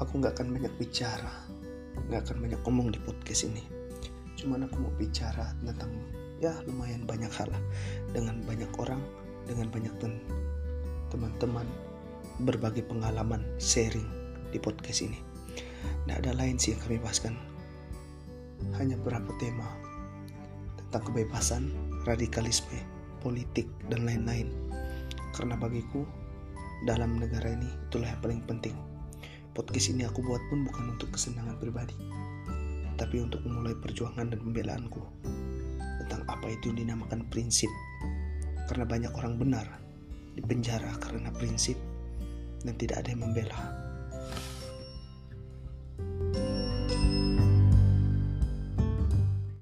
aku nggak akan banyak bicara nggak akan banyak ngomong di podcast ini. Cuman aku mau bicara tentang ya lumayan banyak hal dengan banyak orang dengan banyak teman-teman berbagi pengalaman sharing di podcast ini. Tidak ada lain sih yang kami bahaskan. Hanya beberapa tema tentang kebebasan radikalisme politik dan lain-lain. Karena bagiku dalam negara ini itulah yang paling penting podcast ini aku buat pun bukan untuk kesenangan pribadi tapi untuk memulai perjuangan dan pembelaanku tentang apa itu dinamakan prinsip. Karena banyak orang benar di penjara karena prinsip dan tidak ada yang membela